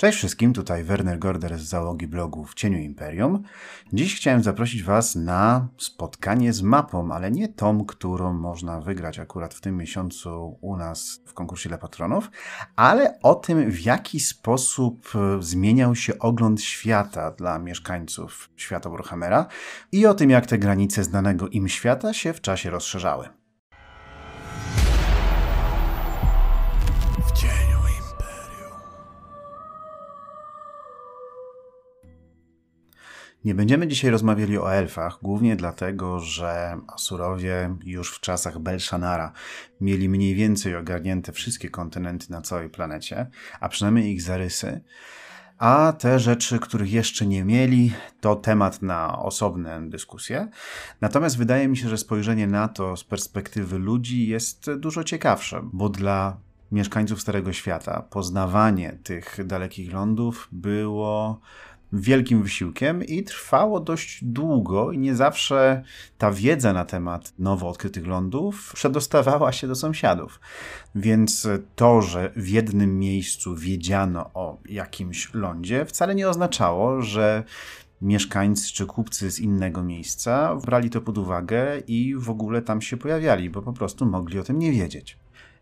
Cześć wszystkim, tutaj Werner Gorder z załogi blogu w Cieniu Imperium. Dziś chciałem zaprosić Was na spotkanie z mapą, ale nie tą, którą można wygrać akurat w tym miesiącu u nas w konkursie dla patronów, ale o tym, w jaki sposób zmieniał się ogląd świata dla mieszkańców świata Warhammera i o tym, jak te granice znanego im świata się w czasie rozszerzały. Nie będziemy dzisiaj rozmawiali o elfach, głównie dlatego, że Asurowie już w czasach Belshanara mieli mniej więcej ogarnięte wszystkie kontynenty na całej planecie, a przynajmniej ich zarysy. A te rzeczy, których jeszcze nie mieli, to temat na osobne dyskusje. Natomiast wydaje mi się, że spojrzenie na to z perspektywy ludzi jest dużo ciekawsze, bo dla mieszkańców Starego Świata poznawanie tych dalekich lądów było wielkim wysiłkiem i trwało dość długo i nie zawsze ta wiedza na temat nowo odkrytych lądów przedostawała się do sąsiadów. Więc to, że w jednym miejscu wiedziano o jakimś lądzie, wcale nie oznaczało, że mieszkańcy czy kupcy z innego miejsca brali to pod uwagę i w ogóle tam się pojawiali, bo po prostu mogli o tym nie wiedzieć.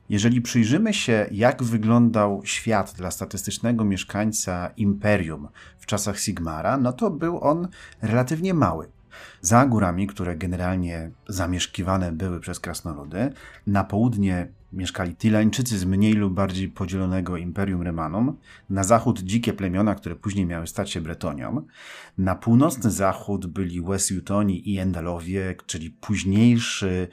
Jeżeli przyjrzymy się, jak wyglądał świat dla statystycznego mieszkańca imperium w czasach Sigmara, no to był on relatywnie mały. Za górami, które generalnie zamieszkiwane były przez krasnoludy, na południe mieszkali Tilańczycy z mniej lub bardziej podzielonego Imperium Remanum, na zachód dzikie plemiona, które później miały stać się Bretonią, na północny zachód byli West Jutoni i Endalowie, czyli późniejszy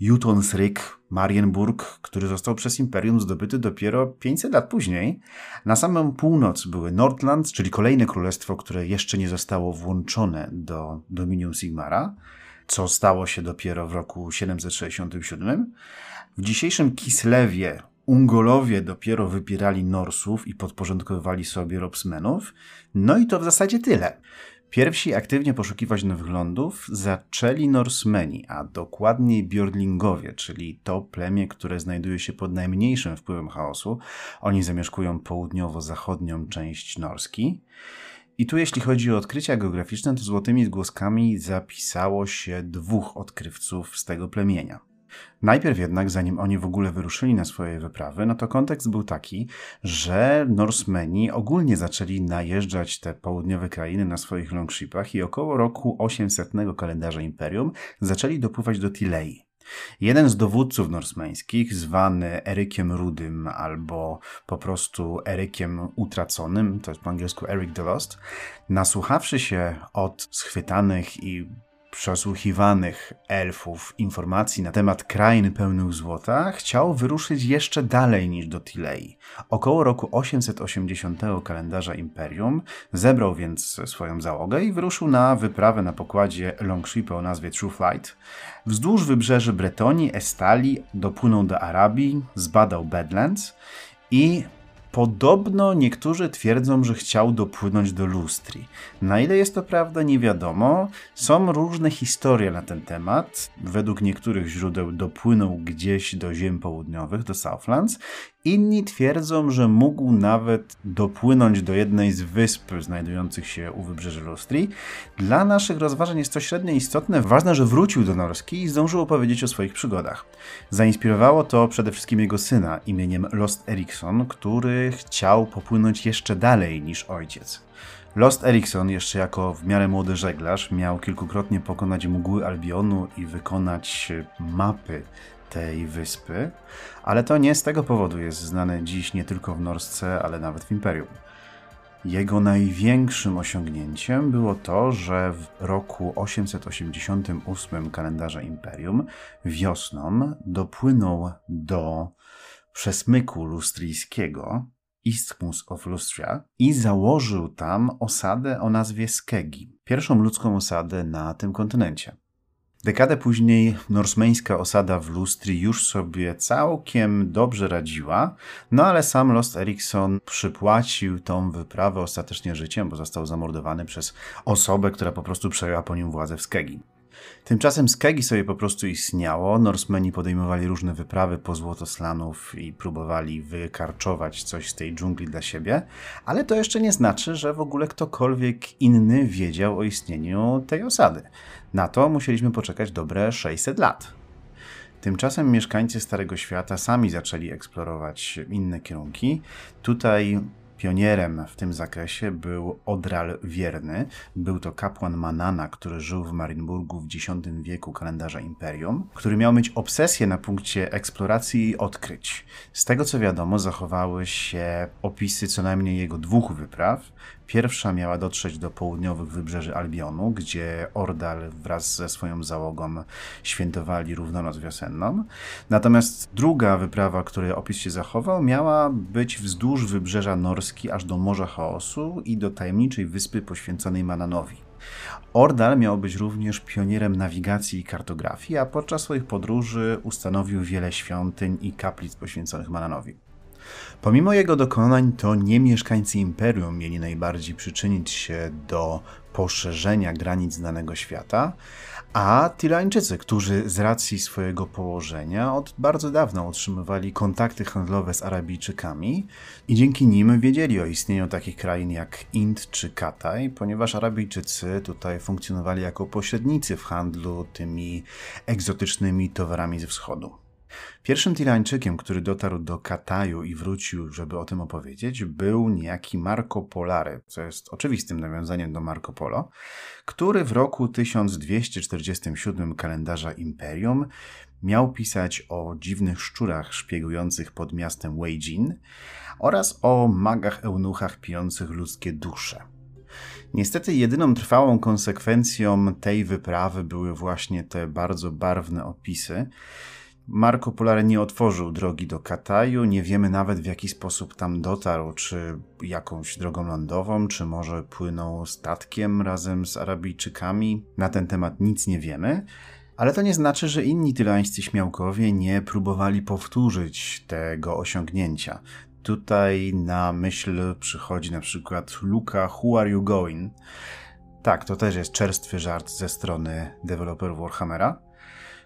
Jutonsryk, Marienburg, który został przez Imperium zdobyty dopiero 500 lat później. Na samą północ były Nordland, czyli kolejne królestwo, które jeszcze nie zostało włączone do Dominium Sigmara, co stało się dopiero w roku 767. W dzisiejszym Kislewie Ungolowie dopiero wypierali Norsów i podporządkowywali sobie Robsmenów. No i to w zasadzie tyle. Pierwsi aktywnie poszukiwać nowych lądów zaczęli Norsemeni, a dokładniej Bjordlingowie, czyli to plemię, które znajduje się pod najmniejszym wpływem chaosu. Oni zamieszkują południowo-zachodnią część Norski. I tu jeśli chodzi o odkrycia geograficzne, to złotymi zgłoskami zapisało się dwóch odkrywców z tego plemienia. Najpierw jednak, zanim oni w ogóle wyruszyli na swoje wyprawy, no to kontekst był taki, że Norsemeni ogólnie zaczęli najeżdżać te południowe krainy na swoich longshipach i około roku 800 kalendarza Imperium zaczęli dopływać do Tilei. Jeden z dowódców norsmeńskich, zwany Erykiem Rudym albo po prostu Erykiem Utraconym, to jest po angielsku Eric the Lost, nasłuchawszy się od schwytanych i przesłuchiwanych elfów informacji na temat krain pełnych złota, chciał wyruszyć jeszcze dalej niż do Tilei. Około roku 880 kalendarza Imperium zebrał więc swoją załogę i wyruszył na wyprawę na pokładzie Longshipa o nazwie True Flight. Wzdłuż wybrzeży Bretonii, Estalii dopłynął do Arabii, zbadał Badlands i Podobno niektórzy twierdzą, że chciał dopłynąć do Lustri. Na ile jest to prawda, nie wiadomo. Są różne historie na ten temat. Według niektórych źródeł dopłynął gdzieś do ziem południowych, do Southlands. Inni twierdzą, że mógł nawet dopłynąć do jednej z wysp znajdujących się u wybrzeży Lustri. Dla naszych rozważań jest to średnio istotne. Ważne, że wrócił do Norski i zdążył opowiedzieć o swoich przygodach. Zainspirowało to przede wszystkim jego syna imieniem Lost Erikson, który chciał popłynąć jeszcze dalej niż ojciec. Lost Erikson, jeszcze jako w miarę młody żeglarz, miał kilkukrotnie pokonać mgły Albionu i wykonać mapy tej wyspy, ale to nie z tego powodu jest znany dziś nie tylko w Norsce, ale nawet w Imperium. Jego największym osiągnięciem było to, że w roku 888 kalendarza Imperium wiosną dopłynął do przesmyku lustrijskiego Isthmus of Lustria i założył tam osadę o nazwie Skegi, pierwszą ludzką osadę na tym kontynencie. Dekadę później norsmeńska osada w Lustri już sobie całkiem dobrze radziła, no ale sam Lost Erikson przypłacił tą wyprawę ostatecznie życiem, bo został zamordowany przez osobę, która po prostu przejęła po nim władzę w Skegi. Tymczasem Skegi sobie po prostu istniało, Norsemeni podejmowali różne wyprawy po złotoslanów i próbowali wykarczować coś z tej dżungli dla siebie, ale to jeszcze nie znaczy, że w ogóle ktokolwiek inny wiedział o istnieniu tej osady. Na to musieliśmy poczekać dobre 600 lat. Tymczasem mieszkańcy Starego Świata sami zaczęli eksplorować inne kierunki. Tutaj Pionierem w tym zakresie był Odral Wierny. Był to kapłan Manana, który żył w Marienburgu w X wieku kalendarza Imperium, który miał mieć obsesję na punkcie eksploracji i odkryć. Z tego co wiadomo, zachowały się opisy co najmniej jego dwóch wypraw. Pierwsza miała dotrzeć do południowych wybrzeży Albionu, gdzie Ordal wraz ze swoją załogą świętowali równonoc wiosenną. Natomiast druga wyprawa, której opis się zachował, miała być wzdłuż wybrzeża Norski aż do Morza Chaosu i do tajemniczej wyspy poświęconej Mananowi. Ordal miał być również pionierem nawigacji i kartografii, a podczas swoich podróży ustanowił wiele świątyń i kaplic poświęconych Mananowi. Pomimo jego dokonań, to nie mieszkańcy imperium mieli najbardziej przyczynić się do poszerzenia granic znanego świata, a Tirańczycy, którzy z racji swojego położenia od bardzo dawna utrzymywali kontakty handlowe z Arabijczykami i dzięki nim wiedzieli o istnieniu takich krain jak Ind czy Kataj, ponieważ Arabijczycy tutaj funkcjonowali jako pośrednicy w handlu tymi egzotycznymi towarami ze wschodu. Pierwszym Tirańczykiem, który dotarł do Kataju i wrócił, żeby o tym opowiedzieć, był niejaki Marco Polary, co jest oczywistym nawiązaniem do Marco Polo, który w roku 1247 kalendarza Imperium miał pisać o dziwnych szczurach szpiegujących pod miastem Weijin oraz o magach eunuchach pijących ludzkie dusze. Niestety jedyną trwałą konsekwencją tej wyprawy były właśnie te bardzo barwne opisy, Marco Polare nie otworzył drogi do Kataju, nie wiemy nawet w jaki sposób tam dotarł, czy jakąś drogą lądową, czy może płynął statkiem razem z Arabijczykami. Na ten temat nic nie wiemy. Ale to nie znaczy, że inni tylańscy śmiałkowie nie próbowali powtórzyć tego osiągnięcia. Tutaj na myśl przychodzi na przykład Luka Who Are You Going? Tak, to też jest czerstwy żart ze strony deweloperów Warhammera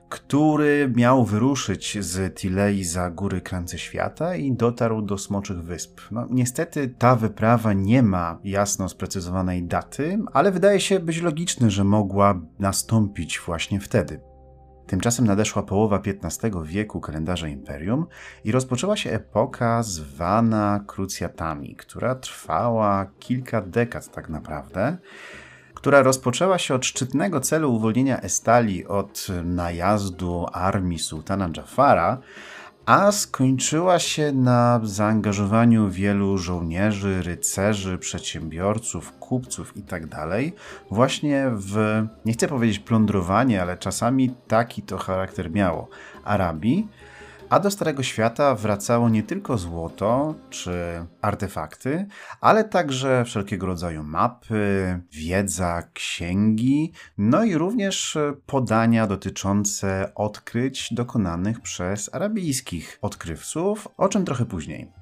który miał wyruszyć z Tilei za góry krańce świata i dotarł do Smoczych Wysp. No, niestety ta wyprawa nie ma jasno sprecyzowanej daty, ale wydaje się być logiczne, że mogła nastąpić właśnie wtedy. Tymczasem nadeszła połowa XV wieku kalendarza Imperium i rozpoczęła się epoka zwana krucjatami, która trwała kilka dekad tak naprawdę która rozpoczęła się od szczytnego celu uwolnienia Estali od najazdu armii sułtana Jafara, a skończyła się na zaangażowaniu wielu żołnierzy, rycerzy, przedsiębiorców, kupców itd. Tak właśnie w, nie chcę powiedzieć plądrowanie, ale czasami taki to charakter miało, Arabii, a do Starego Świata wracało nie tylko złoto czy artefakty, ale także wszelkiego rodzaju mapy, wiedza, księgi, no i również podania dotyczące odkryć dokonanych przez arabijskich odkrywców, o czym trochę później.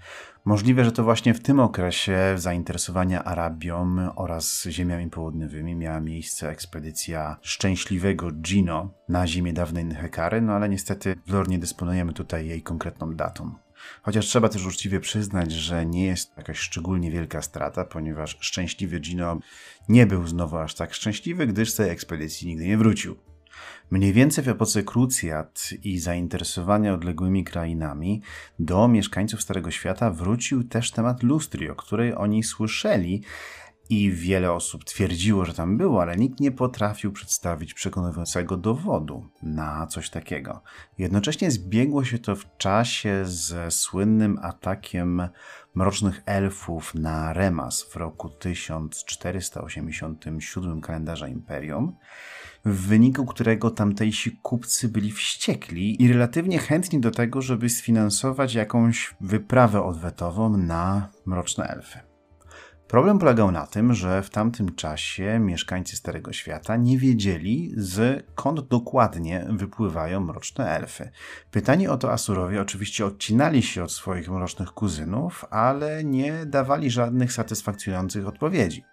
Możliwe, że to właśnie w tym okresie zainteresowania Arabią oraz ziemiami południowymi miała miejsce ekspedycja szczęśliwego Gino na ziemię dawnej Nhekary, no ale niestety w lore nie dysponujemy tutaj jej konkretną datą. Chociaż trzeba też uczciwie przyznać, że nie jest jakaś szczególnie wielka strata, ponieważ szczęśliwy Gino nie był znowu aż tak szczęśliwy, gdyż z tej ekspedycji nigdy nie wrócił. Mniej więcej w epoce krucjat i zainteresowania odległymi krainami do mieszkańców Starego Świata wrócił też temat lustri, o której oni słyszeli i wiele osób twierdziło, że tam było, ale nikt nie potrafił przedstawić przekonującego dowodu na coś takiego. Jednocześnie zbiegło się to w czasie ze słynnym atakiem mrocznych elfów na Remas w roku 1487 kalendarza Imperium w wyniku którego tamtejsi kupcy byli wściekli i relatywnie chętni do tego, żeby sfinansować jakąś wyprawę odwetową na mroczne elfy. Problem polegał na tym, że w tamtym czasie mieszkańcy Starego Świata nie wiedzieli, z kąt dokładnie wypływają mroczne elfy. Pytani o to Asurowie oczywiście odcinali się od swoich mrocznych kuzynów, ale nie dawali żadnych satysfakcjonujących odpowiedzi.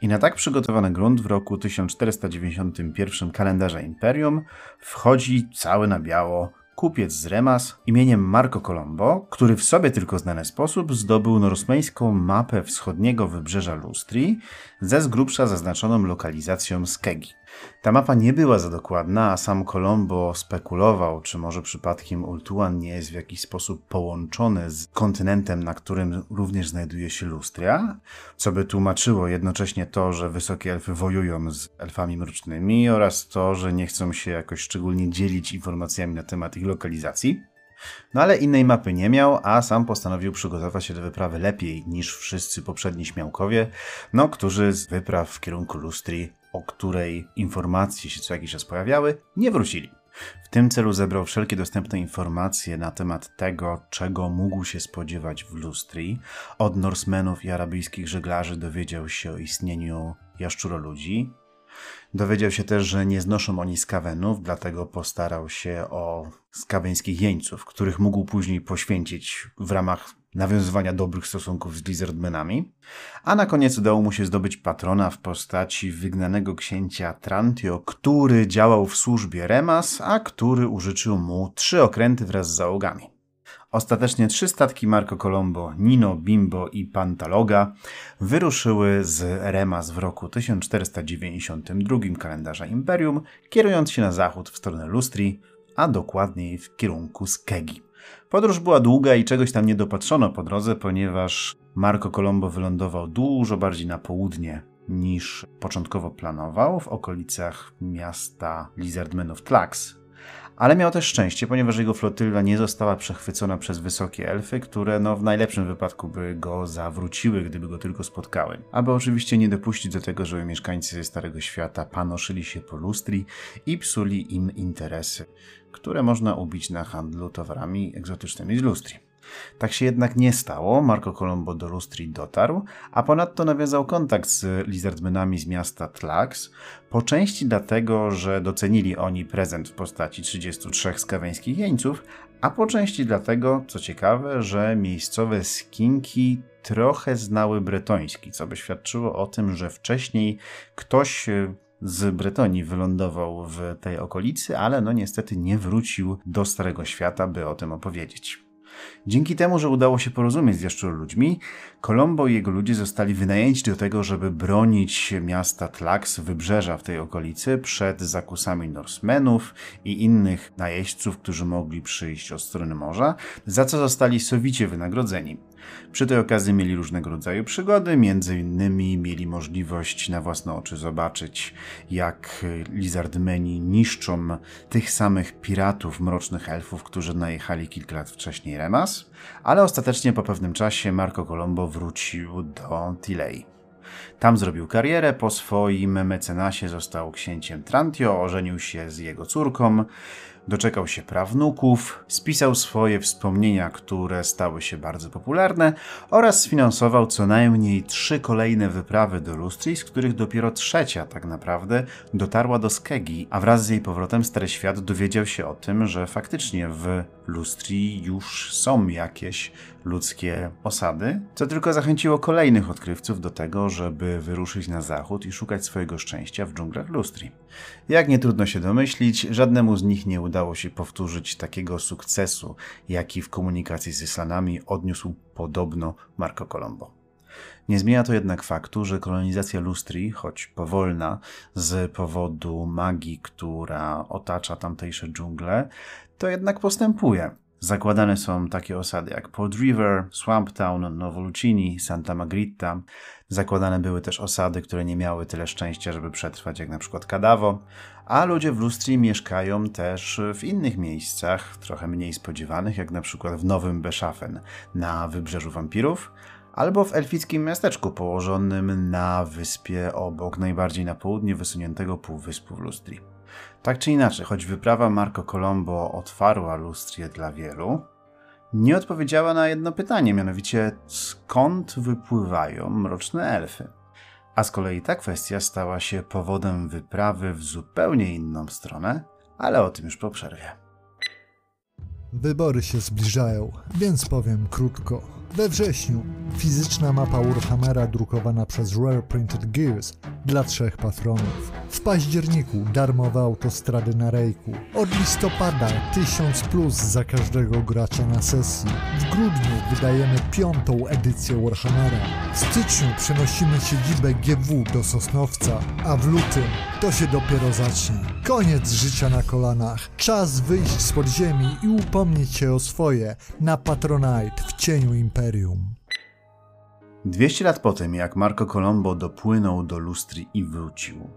I na tak przygotowany grunt w roku 1491 kalendarza Imperium wchodzi cały na biało kupiec z Remas imieniem Marco Colombo, który w sobie tylko znany sposób zdobył norweńską mapę wschodniego wybrzeża Lustrii ze z grubsza zaznaczoną lokalizacją Skegi. Ta mapa nie była za dokładna, a sam Colombo spekulował, czy może przypadkiem Ultuan nie jest w jakiś sposób połączony z kontynentem, na którym również znajduje się Lustria, co by tłumaczyło jednocześnie to, że wysokie elfy wojują z elfami mrocznymi oraz to, że nie chcą się jakoś szczególnie dzielić informacjami na temat ich lokalizacji. No ale innej mapy nie miał, a sam postanowił przygotować się do wyprawy lepiej niż wszyscy poprzedni śmiałkowie, no którzy z wypraw w kierunku Lustrii o której informacje się co jakiś czas pojawiały, nie wrócili. W tym celu zebrał wszelkie dostępne informacje na temat tego, czego mógł się spodziewać w Lustrii. Od Norsemenów i arabyjskich żeglarzy dowiedział się o istnieniu jaszczuroludzi. Dowiedział się też, że nie znoszą oni skawenów, dlatego postarał się o skaweńskich jeńców, których mógł później poświęcić w ramach nawiązywania dobrych stosunków z Lizardmenami, a na koniec udało mu się zdobyć patrona w postaci wygnanego księcia Trantio, który działał w służbie Remas, a który użyczył mu trzy okręty wraz z załogami. Ostatecznie trzy statki Marco Colombo, Nino, Bimbo i Pantaloga wyruszyły z Remas w roku 1492 kalendarza Imperium, kierując się na zachód w stronę Lustrii, a dokładniej w kierunku Skegi. Podróż była długa i czegoś tam nie dopatrzono po drodze, ponieważ Marco Colombo wylądował dużo bardziej na południe niż początkowo planował, w okolicach miasta Lizardmenów Tlax. Ale miał też szczęście, ponieważ jego flotylla nie została przechwycona przez wysokie elfy, które no, w najlepszym wypadku by go zawróciły, gdyby go tylko spotkały. Aby oczywiście nie dopuścić do tego, żeby mieszkańcy Starego Świata panoszyli się po lustri i psuli im interesy które można ubić na handlu towarami egzotycznymi z lustri. Tak się jednak nie stało, Marco Colombo do Lustrii dotarł, a ponadto nawiązał kontakt z lizardmenami z miasta Tlax, po części dlatego, że docenili oni prezent w postaci 33 skaweńskich jeńców, a po części dlatego, co ciekawe, że miejscowe skinki trochę znały bretoński, co by świadczyło o tym, że wcześniej ktoś z Bretonii wylądował w tej okolicy, ale no niestety nie wrócił do Starego Świata, by o tym opowiedzieć. Dzięki temu, że udało się porozumieć z ludźmi, Kolombo i jego ludzie zostali wynajęci do tego, żeby bronić miasta Tlax, wybrzeża w tej okolicy, przed zakusami Norsemenów i innych najeźdźców, którzy mogli przyjść od strony morza, za co zostali sowicie wynagrodzeni. Przy tej okazji mieli różnego rodzaju przygody, między innymi mieli możliwość na własne oczy zobaczyć, jak Lizardmeni niszczą tych samych piratów, mrocznych elfów, którzy najechali kilka lat wcześniej Ale ostatecznie po pewnym czasie Marco Colombo wrócił do Tilei. Tam zrobił karierę, po swoim mecenasie został księciem Trantio, ożenił się z jego córką, doczekał się prawnuków, spisał swoje wspomnienia, które stały się bardzo popularne oraz sfinansował co najmniej trzy kolejne wyprawy do Lustrii, z których dopiero trzecia tak naprawdę dotarła do Skegi, a wraz z jej powrotem Stary Świat dowiedział się o tym, że faktycznie w Lustrii już są jakieś ludzkie osady, co tylko zachęciło kolejnych odkrywców do tego, żeby wyruszyć na zachód i szukać swojego szczęścia w dżunglach Lustrii. Jak nie trudno się domyślić, żadnemu z nich nie udało się powtórzyć takiego sukcesu, jaki w komunikacji z Islanami odniósł podobno Marco Colombo. Nie zmienia to jednak faktu, że kolonizacja Lustrii, choć powolna z powodu magii, która otacza tamtejsze dżungle, to jednak postępuje. Zakładane są takie osady jak Port River, Swamp Town, Novolucini, Santa Margritta. Zakładane były też osady, które nie miały tyle szczęścia, żeby przetrwać, jak na przykład Kadawo, a ludzie w Lustrii mieszkają też w innych miejscach, trochę mniej spodziewanych, jak na przykład w Nowym Beschaffen na Wybrzeżu Wampirów, albo w elfickim miasteczku położonym na wyspie obok najbardziej na południe wysuniętego półwyspu w Lustrii. Tak czy inaczej, choć wyprawa Marco Colombo otwarła lustrię dla wielu, nie odpowiedziała na jedno pytanie, mianowicie skąd wypływają mroczne elfy. A z kolei ta kwestia stała się powodem wyprawy w zupełnie inną stronę, ale o tym już po przerwie. Wybory się zbliżają, więc powiem krótko. We wrześniu fizyczna mapa Warhammera drukowana przez Rare Printed Gears dla trzech patronów. W październiku darmowe autostrady na Rejku. Od listopada 1000 plus za każdego gracza na sesji. W grudniu wydajemy piątą edycję Warhammera. W styczniu przenosimy siedzibę GW do Sosnowca, a w lutym to się dopiero zacznie. Koniec życia na kolanach. Czas wyjść z podziemi i upomnieć się o swoje na Patronite w cieniu Imperium. 200 lat po tym, jak Marco Colombo dopłynął do Lustri i wrócił,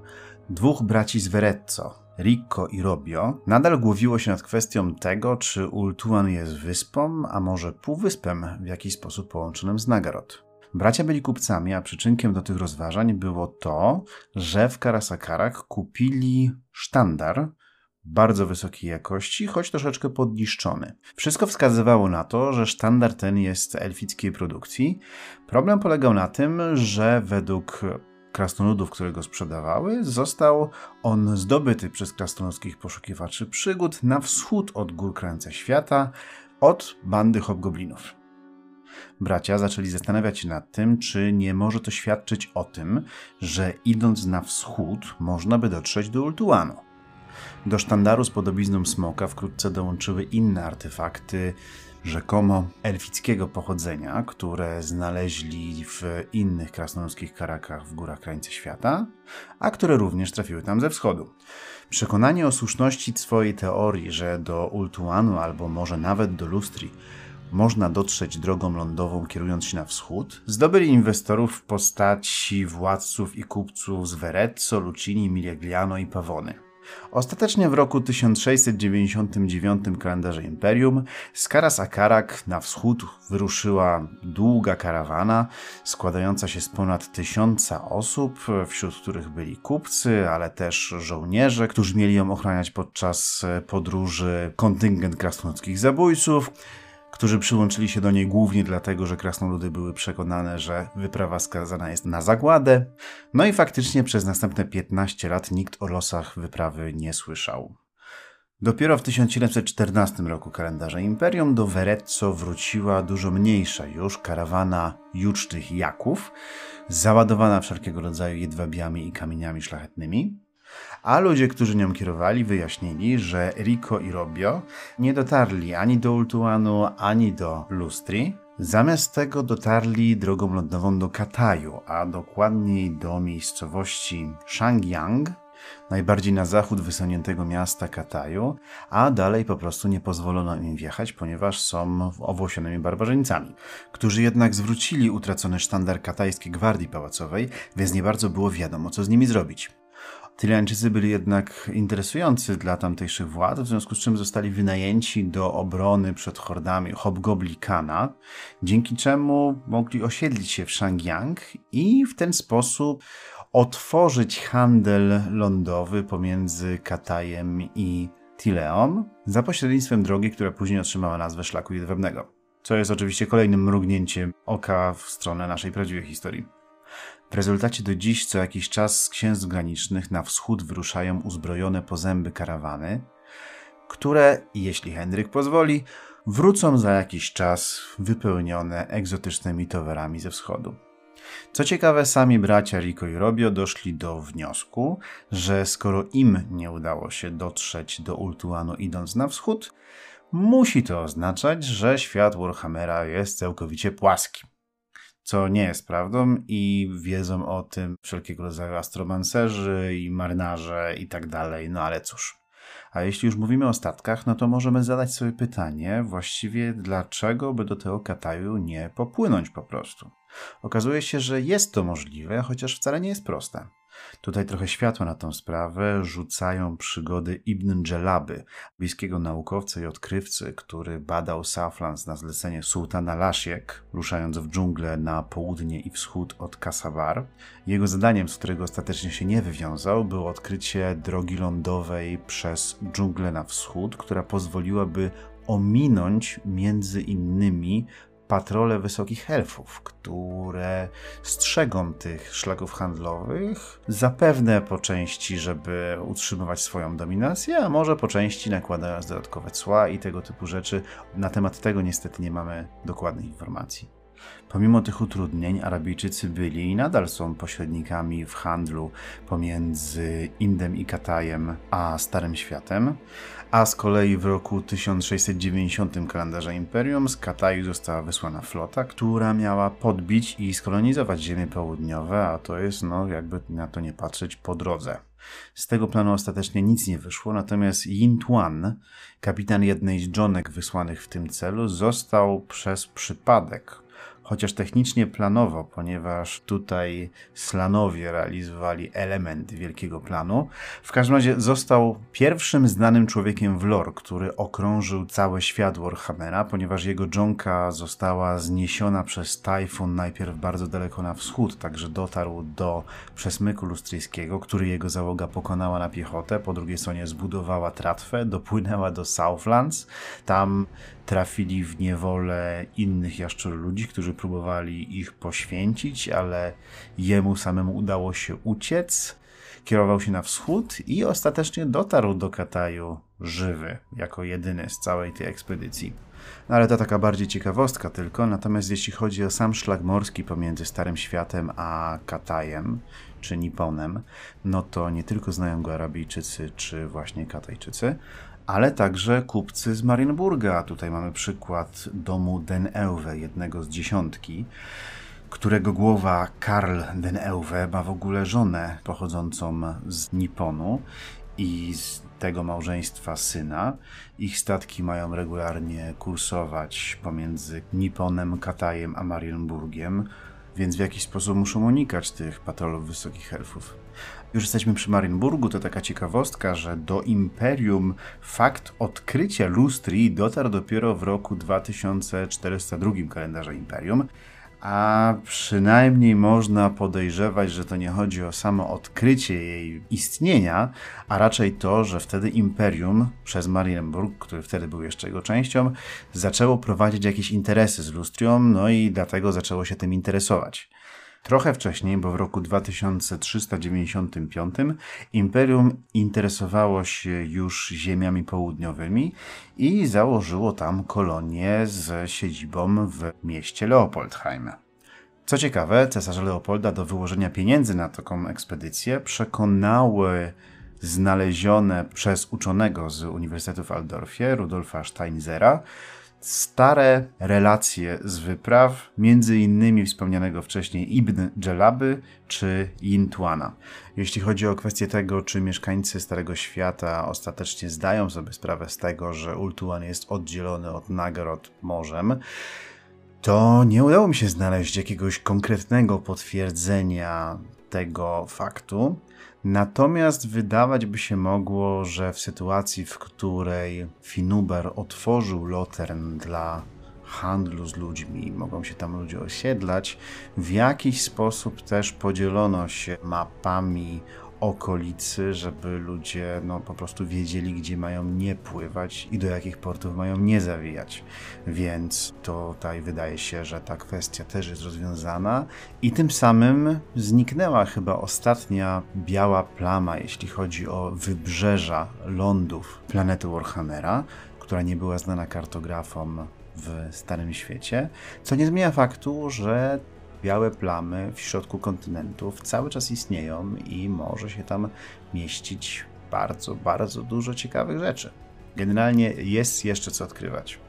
dwóch braci z Verezzo, Ricco i Robio, nadal głowiło się nad kwestią tego, czy Ultuan jest wyspą, a może półwyspem w jakiś sposób połączonym z Nagarot. Bracia byli kupcami, a przyczynkiem do tych rozważań było to, że w Karasakarach kupili sztandar, bardzo wysokiej jakości, choć troszeczkę podniszczony. Wszystko wskazywało na to, że sztandar ten jest elfickiej produkcji. Problem polegał na tym, że według krasnoludów, które go sprzedawały, został on zdobyty przez krasnoludzkich poszukiwaczy przygód na wschód od gór krańca świata, od bandy hobgoblinów. Bracia zaczęli zastanawiać się nad tym, czy nie może to świadczyć o tym, że idąc na wschód można by dotrzeć do Ultuanu. Do sztandaru z podobizną smoka wkrótce dołączyły inne artefakty, rzekomo elfickiego pochodzenia, które znaleźli w innych krasnoludzkich karakach w górach krańca świata, a które również trafiły tam ze wschodu. Przekonanie o słuszności swojej teorii, że do Ultuanu albo może nawet do Lustri można dotrzeć drogą lądową kierując się na wschód, zdobyli inwestorów w postaci władców i kupców z Verezzo, Lucini, Milegliano i Pawony. Ostatecznie w roku 1699 kalendarza Imperium z Karas Akarak na wschód wyruszyła długa karawana składająca się z ponad tysiąca osób, wśród których byli kupcy, ale też żołnierze, którzy mieli ją ochraniać podczas podróży, kontyngent krasnoludzkich zabójców, którzy przyłączyli się do niej głównie dlatego, że krasnoludy były przekonane, że wyprawa skazana jest na zagładę. No i faktycznie przez następne 15 lat nikt o losach wyprawy nie słyszał. Dopiero w 1714 roku kalendarza Imperium do Verezzo wróciła dużo mniejsza już karawana jucznych Jaków, załadowana wszelkiego rodzaju jedwabiami i kamieniami szlachetnymi, a ludzie, którzy nią kierowali, wyjaśnili, że Rico i Robio nie dotarli ani do Ultuanu, ani do Lustri. Zamiast tego dotarli drogą lądową do Kataju, a dokładniej do miejscowości Shangyang, najbardziej na zachód wysuniętego miasta Kataju, a dalej po prostu nie pozwolono im wjechać, ponieważ są owłosionymi barbarzyńcami, którzy jednak zwrócili utracony sztandar katajskiej gwardii pałacowej, więc nie bardzo było wiadomo, co z nimi zrobić. Tyliańczycy byli jednak interesujący dla tamtejszych władz, w związku z czym zostali wynajęci do obrony przed hordami Hobgoblikana, dzięki czemu mogli osiedlić się w Shangyang i w ten sposób otworzyć handel lądowy pomiędzy Katajem i Tileom za pośrednictwem drogi, która później otrzymała nazwę Szlaku Jedwabnego. Co jest oczywiście kolejnym mrugnięciem oka w stronę naszej prawdziwej historii. W rezultacie do dziś co jakiś czas z księstw granicznych na wschód wyruszają uzbrojone po zęby karawany, które, jeśli Henryk pozwoli, wrócą za jakiś czas wypełnione egzotycznymi towarami ze wschodu. Co ciekawe, sami bracia Rico i Robio doszli do wniosku, że skoro im nie udało się dotrzeć do Ultuanu idąc na wschód, musi to oznaczać, że świat Warhammera jest całkowicie płaski co nie jest prawdą i wiedzą o tym wszelkiego rodzaju astromancerzy i marynarze i tak dalej, no ale cóż. A jeśli już mówimy o statkach, no to możemy zadać sobie pytanie właściwie dlaczego by do tego Kataju nie popłynąć po prostu. Okazuje się, że jest to możliwe, chociaż wcale nie jest proste. Tutaj trochę światła na tą sprawę rzucają przygody Ibn Dżelaby, bliskiego naukowca i odkrywcy, który badał Southlands na zlecenie sułtana Lashiek, ruszając w dżunglę na południe i wschód od Kasabar. Jego zadaniem, z którego ostatecznie się nie wywiązał, było odkrycie drogi lądowej przez dżunglę na wschód, która pozwoliłaby ominąć między innymi patrole wysokich elfów, które strzegą tych szlaków handlowych, zapewne po części, żeby utrzymywać swoją dominację, a może po części nakładając dodatkowe cła i tego typu rzeczy. Na temat tego niestety nie mamy dokładnych informacji. Pomimo tych utrudnień, Arabijczycy byli i nadal są pośrednikami w handlu pomiędzy Indem i Katajem a Starym Światem, a z kolei w roku 1690 kalendarza Imperium z Kataju została wysłana flota, która miała podbić i skolonizować ziemie południowe, a to jest, no jakby na to nie patrzeć, po drodze. Z tego planu ostatecznie nic nie wyszło, natomiast Yin Tuan, kapitan jednej z dżonek wysłanych w tym celu, został przez przypadek chociaż technicznie planowo, ponieważ tutaj Slanowie realizowali elementy wielkiego planu. W każdym razie został pierwszym znanym człowiekiem w lore, który okrążył cały świat Warhammera, ponieważ jego dżonka została zniesiona przez tajfun najpierw bardzo daleko na wschód, także dotarł do przesmyku lustryjskiego, który jego załoga pokonała na piechotę, po drugiej stronie zbudowała tratwę, dopłynęła do Southlands, tam trafili w niewolę innych jaszczur ludzi, którzy próbowali ich poświęcić, ale jemu samemu udało się uciec. Kierował się na wschód i ostatecznie dotarł do Kataju żywy, jako jedyny z całej tej ekspedycji. No ale to taka bardziej ciekawostka tylko, natomiast jeśli chodzi o sam szlak morski pomiędzy Starym Światem a Katajem, czy Niponem, no to nie tylko znają go Arabijczycy, czy właśnie Katajczycy, ale także kupcy z Marienburga. Tutaj mamy przykład domu Den Euwe, jednego z dziesiątki, którego głowa Karl Den Euwe ma w ogóle żonę pochodzącą z Niponu i z tego małżeństwa syna. Ich statki mają regularnie kursować pomiędzy Niponem, Katajem a Marienburgiem, więc w jakiś sposób muszą unikać tych patrolów wysokich elfów. Już jesteśmy przy Marienburgu, to taka ciekawostka, że do Imperium fakt odkrycia lustri dotarł dopiero w roku 2402 kalendarza Imperium, a przynajmniej można podejrzewać, że to nie chodzi o samo odkrycie jej istnienia, a raczej to, że wtedy Imperium przez Marienburg, który wtedy był jeszcze jego częścią, zaczęło prowadzić jakieś interesy z lustrią, no i dlatego zaczęło się tym interesować. Trochę wcześniej, bo w roku 2395, imperium interesowało się już ziemiami południowymi i założyło tam kolonię z siedzibą w mieście Leopoldheim. Co ciekawe, cesarza Leopolda do wyłożenia pieniędzy na taką ekspedycję przekonały znalezione przez uczonego z Uniwersytetu w Aldorfie, Rudolfa Steinzera, stare relacje z wypraw, między innymi wspomnianego wcześniej Ibn Dżelaby czy Yintuana. Jeśli chodzi o kwestię tego, czy mieszkańcy Starego Świata ostatecznie zdają sobie sprawę z tego, że Ultuan jest oddzielony od Nagrod morzem, to nie udało mi się znaleźć jakiegoś konkretnego potwierdzenia tego faktu. Natomiast wydawać by się mogło, że w sytuacji, w której Finuber otworzył Lotern dla handlu z ludźmi, mogą się tam ludzie osiedlać, w jakiś sposób też podzielono się mapami okolicy, żeby ludzie no, po prostu wiedzieli, gdzie mają nie pływać i do jakich portów mają nie zawijać. Więc tutaj wydaje się, że ta kwestia też jest rozwiązana i tym samym zniknęła chyba ostatnia biała plama, jeśli chodzi o wybrzeża lądów planety Warhammera, która nie była znana kartografom w Starym Świecie, co nie zmienia faktu, że białe plamy w środku kontynentów cały czas istnieją i może się tam mieścić bardzo, bardzo dużo ciekawych rzeczy. Generalnie jest jeszcze co odkrywać.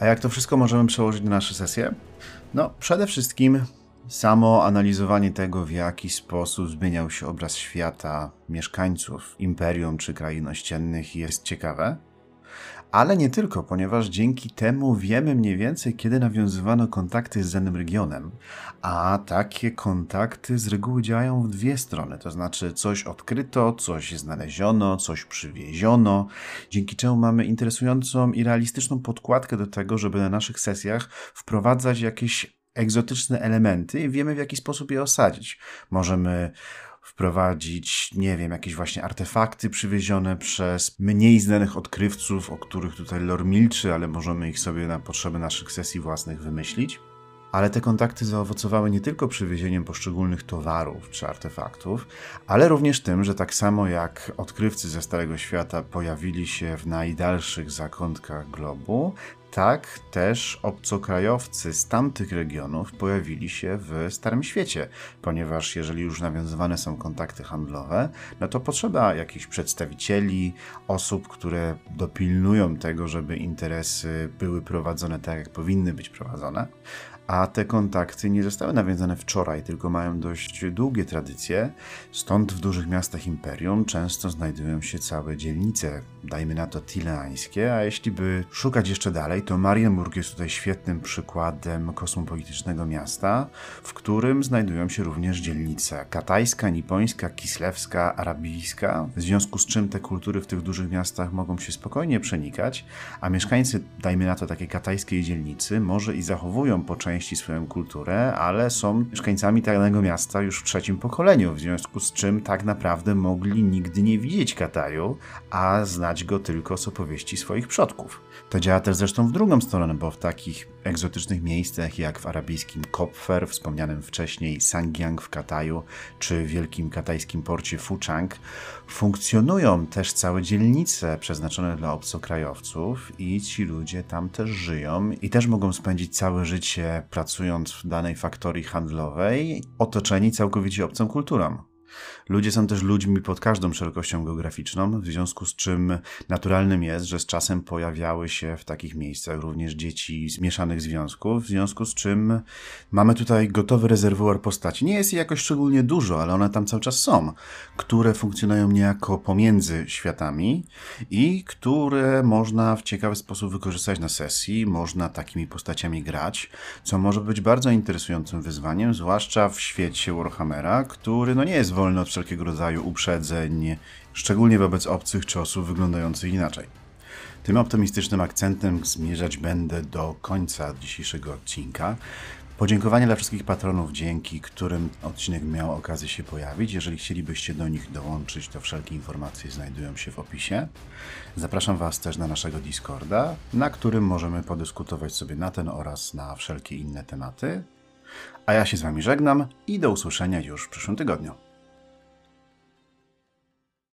A jak to wszystko możemy przełożyć na nasze sesje? No, przede wszystkim samo analizowanie tego, w jaki sposób zmieniał się obraz świata mieszkańców imperium czy krain ościennych jest ciekawe ale nie tylko, ponieważ dzięki temu wiemy mniej więcej, kiedy nawiązywano kontakty z danym regionem. A takie kontakty z reguły działają w dwie strony, to znaczy coś odkryto, coś znaleziono, coś przywieziono, dzięki czemu mamy interesującą i realistyczną podkładkę do tego, żeby na naszych sesjach wprowadzać jakieś egzotyczne elementy i wiemy w jaki sposób je osadzić. Możemy wprowadzić, nie wiem, jakieś właśnie artefakty przywiezione przez mniej znanych odkrywców, o których tutaj lore milczy, ale możemy ich sobie na potrzeby naszych sesji własnych wymyślić. Ale te kontakty zaowocowały nie tylko przywiezieniem poszczególnych towarów czy artefaktów, ale również tym, że tak samo jak odkrywcy ze Starego Świata pojawili się w najdalszych zakątkach globu, tak też obcokrajowcy z tamtych regionów pojawili się w Starym Świecie, ponieważ jeżeli już nawiązywane są kontakty handlowe, no to potrzeba jakichś przedstawicieli, osób, które dopilnują tego, żeby interesy były prowadzone tak, jak powinny być prowadzone. A te kontakty nie zostały nawiązane wczoraj, tylko mają dość długie tradycje. Stąd w dużych miastach imperium często znajdują się całe dzielnice, dajmy na to tileańskie, a jeśli by szukać jeszcze dalej, to Marienburg jest tutaj świetnym przykładem kosmopolitycznego miasta, w którym znajdują się również dzielnice katajska, nipońska, kislewska, arabijska, w związku z czym te kultury w tych dużych miastach mogą się spokojnie przenikać, a mieszkańcy, dajmy na to takiej katajskiej dzielnicy, może i zachowują po części swoją kulturę, ale są mieszkańcami danego miasta już w trzecim pokoleniu, w związku z czym tak naprawdę mogli nigdy nie widzieć Kataju, a znać go tylko z opowieści swoich przodków. To działa też zresztą w drugą stronę, bo w takich egzotycznych miejscach jak w arabijskim Kopfer, wspomnianym wcześniej Sangyang w Kataju, czy wielkim katajskim porcie Fuchang, funkcjonują też całe dzielnice przeznaczone dla obcokrajowców i ci ludzie tam też żyją i też mogą spędzić całe życie pracując w danej faktorii handlowej, otoczeni całkowicie obcą kulturą. Ludzie są też ludźmi pod każdą szerokością geograficzną, w związku z czym naturalnym jest, że z czasem pojawiały się w takich miejscach również dzieci z mieszanych związków, w związku z czym mamy tutaj gotowy rezerwuar postaci. Nie jest ich jakoś szczególnie dużo, ale one tam cały czas są, które funkcjonują niejako pomiędzy światami i które można w ciekawy sposób wykorzystać na sesji, można takimi postaciami grać, co może być bardzo interesującym wyzwaniem, zwłaszcza w świecie Warhammera, który no nie jest wolny od wszelkiego rodzaju uprzedzeń, szczególnie wobec obcych czy osób wyglądających inaczej. Tym optymistycznym akcentem zmierzać będę do końca dzisiejszego odcinka. Podziękowania dla wszystkich patronów, dzięki którym odcinek miał okazję się pojawić. Jeżeli chcielibyście do nich dołączyć, to wszelkie informacje znajdują się w opisie. Zapraszam Was też na naszego Discorda, na którym możemy podyskutować sobie na ten oraz na wszelkie inne tematy. A ja się z Wami żegnam i do usłyszenia już w przyszłym tygodniu.